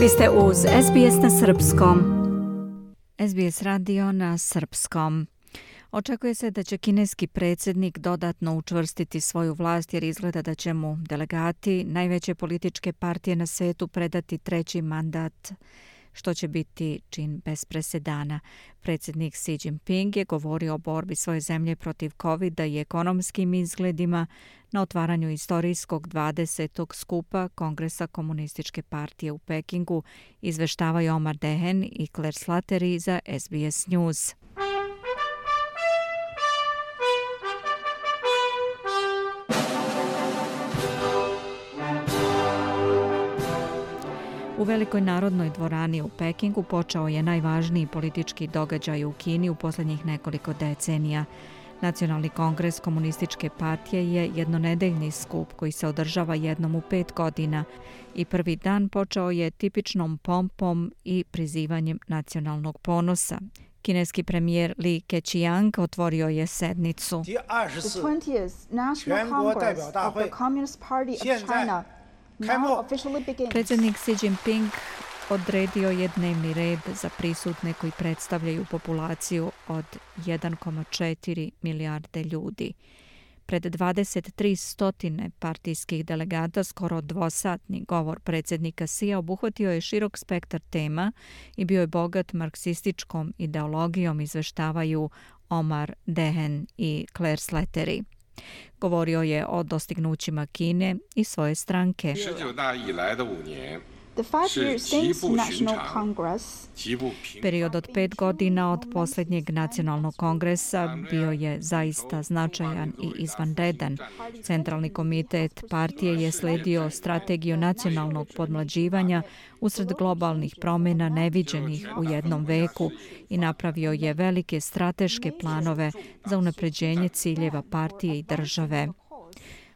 Vi ste uz SBS na Srpskom. SBS radio na Srpskom. Očekuje se da će kineski predsjednik dodatno učvrstiti svoju vlast jer izgleda da će mu delegati najveće političke partije na svetu predati treći mandat što će biti čin bez presedana. Predsjednik Xi Jinping je govorio o borbi svoje zemlje protiv covid i ekonomskim izgledima na otvaranju istorijskog 20. skupa Kongresa komunističke partije u Pekingu, izveštavaju Omar Dehen i Claire Slattery za SBS News. U Velikoj narodnoj dvorani u Pekingu počeo je najvažniji politički događaj u Kini u posljednjih nekoliko decenija. Nacionalni kongres komunističke partije je jednonedeljni skup koji se održava jednom u pet godina i prvi dan počeo je tipičnom pompom i prizivanjem nacionalnog ponosa. Kineski premijer Li Keqiang otvorio je sednicu. The 20th National Congress of the Communist Party of China Predsjednik Xi Jinping odredio je dnevni red za prisutne koji predstavljaju populaciju od 1,4 milijarde ljudi. Pred 23 stotine partijskih delegata skoro dvosatni govor predsjednika Sija obuhvatio je širok spektar tema i bio je bogat marksističkom ideologijom izveštavaju Omar Dehen i Claire Slattery. Govorio je o dostignućima Kine i svoje stranke. Period od pet godina od posljednjeg nacionalnog kongresa bio je zaista značajan i izvanredan. Centralni komitet partije je sledio strategiju nacionalnog podmlađivanja usred globalnih promjena neviđenih u jednom veku i napravio je velike strateške planove za unapređenje ciljeva partije i države.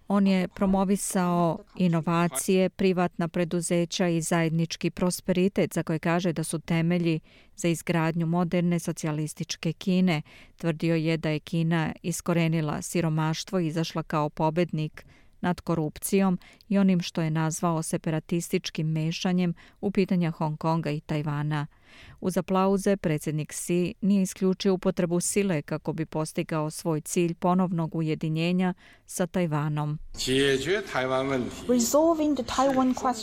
On je promovisao inovacije, privatna preduzeća i zajednički prosperitet za koje kaže da su temelji za izgradnju moderne socijalističke Kine. Tvrdio je da je Kina iskorenila siromaštvo i izašla kao pobednik nad korupcijom i onim što je nazvao separatističkim mešanjem u pitanja Hong Konga i Tajvana. Uz aplauze predsjednik Xi nije isključio upotrebu sile kako bi postigao svoj cilj ponovnog ujedinjenja sa Tajvanom.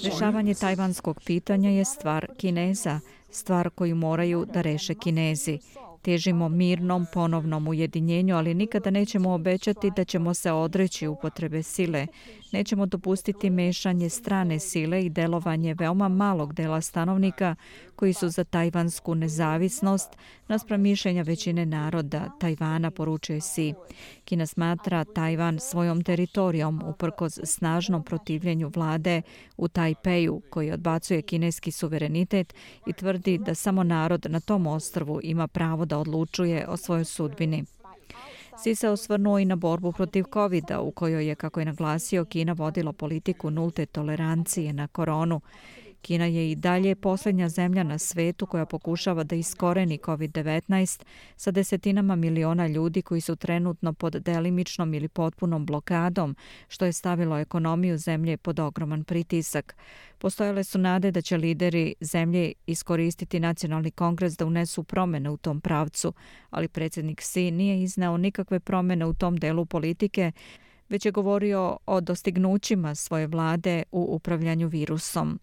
Rešavanje tajvanskog pitanja je stvar Kineza, stvar koju moraju da reše Kinezi. Težimo mirnom ponovnom ujedinjenju, ali nikada nećemo obećati da ćemo se odreći upotrebe sile. Nećemo dopustiti mešanje strane sile i delovanje veoma malog dela stanovnika koji su za tajvansku nezavisnost naspram mišljenja većine naroda Tajvana, poručuje Si. Kina smatra Tajvan svojom teritorijom uprkos snažnom protivljenju vlade u Tajpeju koji odbacuje kineski suverenitet i tvrdi da samo narod na tom ostrvu ima pravo da odlučuje o svojoj sudbini. Si se osvrnuo i na borbu protiv covid u kojoj je, kako je naglasio, Kina vodila politiku nulte tolerancije na koronu. Kina je i dalje posljednja zemlja na svetu koja pokušava da iskoreni COVID-19 sa desetinama miliona ljudi koji su trenutno pod delimičnom ili potpunom blokadom, što je stavilo ekonomiju zemlje pod ogroman pritisak. Postojale su nade da će lideri zemlje iskoristiti nacionalni kongres da unesu promene u tom pravcu, ali predsjednik Xi nije iznao nikakve promene u tom delu politike, već je govorio o dostignućima svoje vlade u upravljanju virusom.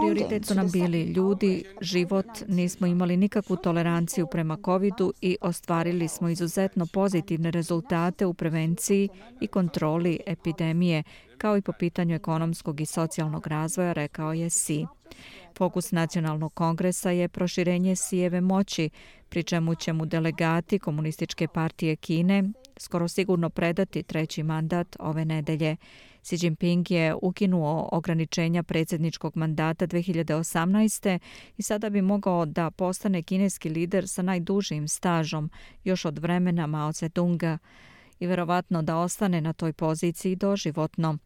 Prioritet su nam bili ljudi, život, nismo imali nikakvu toleranciju prema COVID-u i ostvarili smo izuzetno pozitivne rezultate u prevenciji i kontroli epidemije, kao i po pitanju ekonomskog i socijalnog razvoja, rekao je Si. Fokus nacionalnog kongresa je proširenje Sijeve moći, pri čemu će mu delegati Komunističke partije Kine skoro sigurno predati treći mandat ove nedelje. Xi Jinping je ukinuo ograničenja predsjedničkog mandata 2018. i sada bi mogao da postane kineski lider sa najdužim stažom još od vremena Mao Zedonga i verovatno da ostane na toj poziciji doživotno.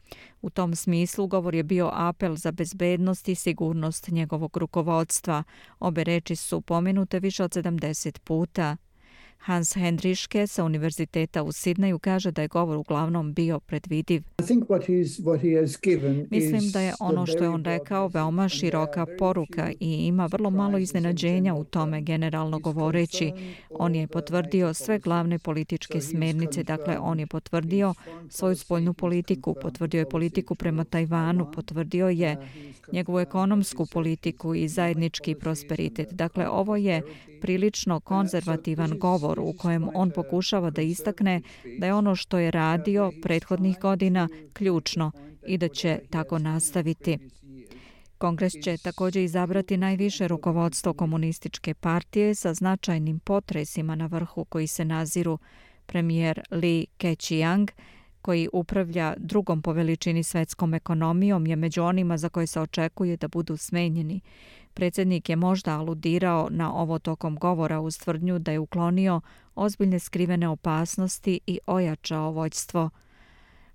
U tom smislu govor je bio apel za bezbednost i sigurnost njegovog rukovodstva. Obe reči su pomenute više od 70 puta. Hans Hendriške sa Univerziteta u Sidneju kaže da je govor uglavnom bio predvidiv. Mislim da je ono što je on rekao veoma široka poruka i ima vrlo malo iznenađenja u tome generalno govoreći. On je potvrdio sve glavne političke smernice, dakle on je potvrdio svoju spoljnu politiku, potvrdio je politiku prema Tajvanu, potvrdio je njegovu ekonomsku politiku i zajednički prosperitet. Dakle, ovo je prilično konzervativan govor u kojem on pokušava da istakne da je ono što je radio prethodnih godina ključno i da će tako nastaviti. Kongres će također izabrati najviše rukovodstvo komunističke partije sa značajnim potresima na vrhu koji se naziru premijer Li Keqiang, koji upravlja drugom po veličini svetskom ekonomijom, je među onima za koje se očekuje da budu smenjeni. Predsjednik je možda aludirao na ovo tokom govora uz tvrdnju da je uklonio ozbiljne skrivene opasnosti i ojačao vođstvo.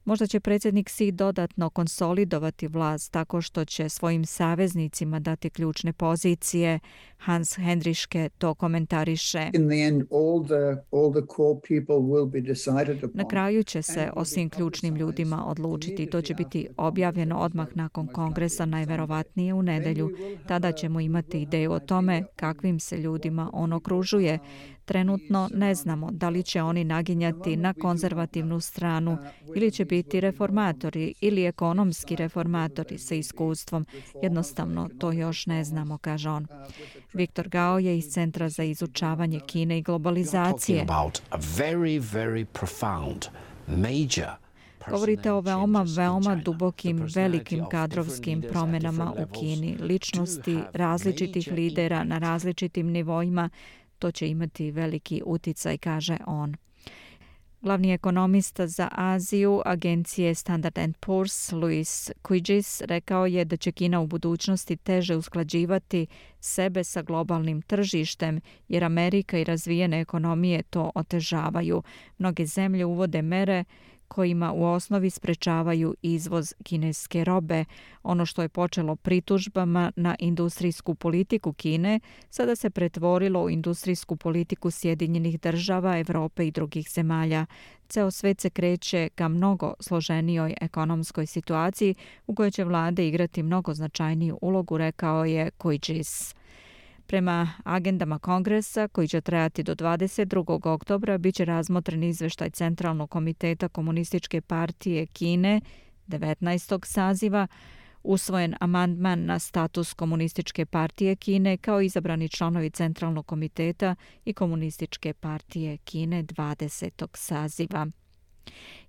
Možda će predsjednik Si dodatno konsolidovati vlast tako što će svojim saveznicima dati ključne pozicije. Hans Hendriške to komentariše. Na kraju će se o svim ključnim ljudima odlučiti. To će biti objavljeno odmah nakon kongresa, najverovatnije u nedelju. Tada ćemo imati ideju o tome kakvim se ljudima on okružuje. Trenutno ne znamo da li će oni naginjati na konzervativnu stranu ili će biti reformatori ili ekonomski reformatori sa iskustvom. Jednostavno to još ne znamo, kaže on. Viktor Gao je iz Centra za izučavanje Kine i globalizacije. Govorite o veoma, veoma dubokim, velikim kadrovskim promjenama u Kini, ličnosti različitih lidera na različitim nivoima, to će imati veliki uticaj, kaže on. Glavni ekonomista za Aziju agencije Standard Poor's, Luis Quigis, rekao je da će Kina u budućnosti teže usklađivati sebe sa globalnim tržištem, jer Amerika i razvijene ekonomije to otežavaju. Mnoge zemlje uvode mere kojima u osnovi sprečavaju izvoz kineske robe. Ono što je počelo pritužbama na industrijsku politiku Kine, sada se pretvorilo u industrijsku politiku Sjedinjenih država, Evrope i drugih zemalja. Ceo svet se kreće ka mnogo složenijoj ekonomskoj situaciji u kojoj će vlade igrati mnogo značajniju ulogu, rekao je Kojđis. Prema agendama kongresa, koji će trajati do 22. oktobra, bit će razmotren izveštaj Centralnog komiteta Komunističke partije Kine 19. saziva, usvojen amandman na status Komunističke partije Kine kao izabrani članovi Centralnog komiteta i Komunističke partije Kine 20. saziva.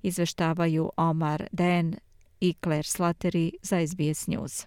Izveštavaju Omar Den i Claire Slattery za SBS News.